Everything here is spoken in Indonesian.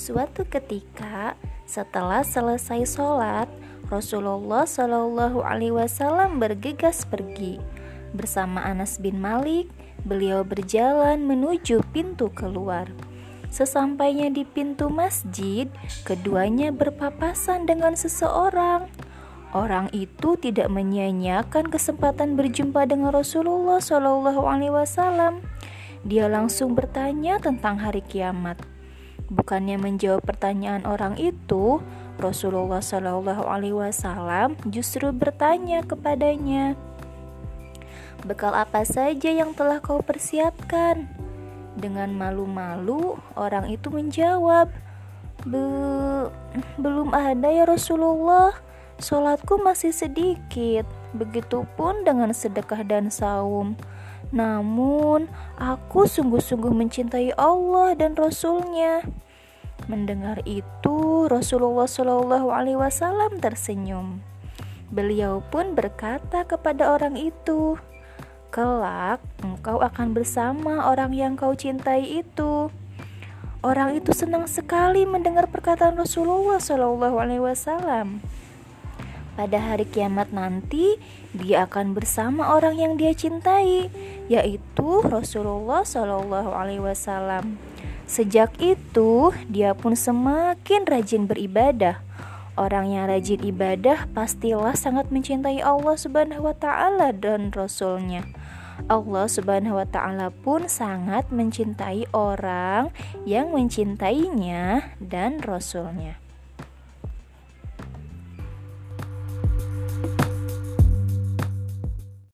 Suatu ketika, setelah selesai sholat, Rasulullah Shallallahu Alaihi Wasallam bergegas pergi bersama Anas bin Malik. Beliau berjalan menuju pintu keluar. Sesampainya di pintu masjid, keduanya berpapasan dengan seseorang. Orang itu tidak menyia-nyiakan kesempatan berjumpa dengan Rasulullah Shallallahu Alaihi Wasallam. Dia langsung bertanya tentang hari kiamat. Bukannya menjawab pertanyaan orang itu, Rasulullah Shallallahu Alaihi Wasallam justru bertanya kepadanya, "Bekal apa saja yang telah kau persiapkan?" Dengan malu-malu, orang itu menjawab, Be "Belum ada ya Rasulullah." Sholatku masih sedikit, begitupun dengan sedekah dan saum. Namun, aku sungguh-sungguh mencintai Allah dan Rasulnya. Mendengar itu, Rasulullah Shallallahu Alaihi Wasallam tersenyum. Beliau pun berkata kepada orang itu, "Kelak engkau akan bersama orang yang kau cintai itu." Orang itu senang sekali mendengar perkataan Rasulullah Shallallahu Alaihi Wasallam pada hari kiamat nanti dia akan bersama orang yang dia cintai yaitu Rasulullah Shallallahu alaihi wasallam. Sejak itu dia pun semakin rajin beribadah. Orang yang rajin ibadah pastilah sangat mencintai Allah Subhanahu wa taala dan rasulnya. Allah Subhanahu wa taala pun sangat mencintai orang yang mencintainya dan rasulnya.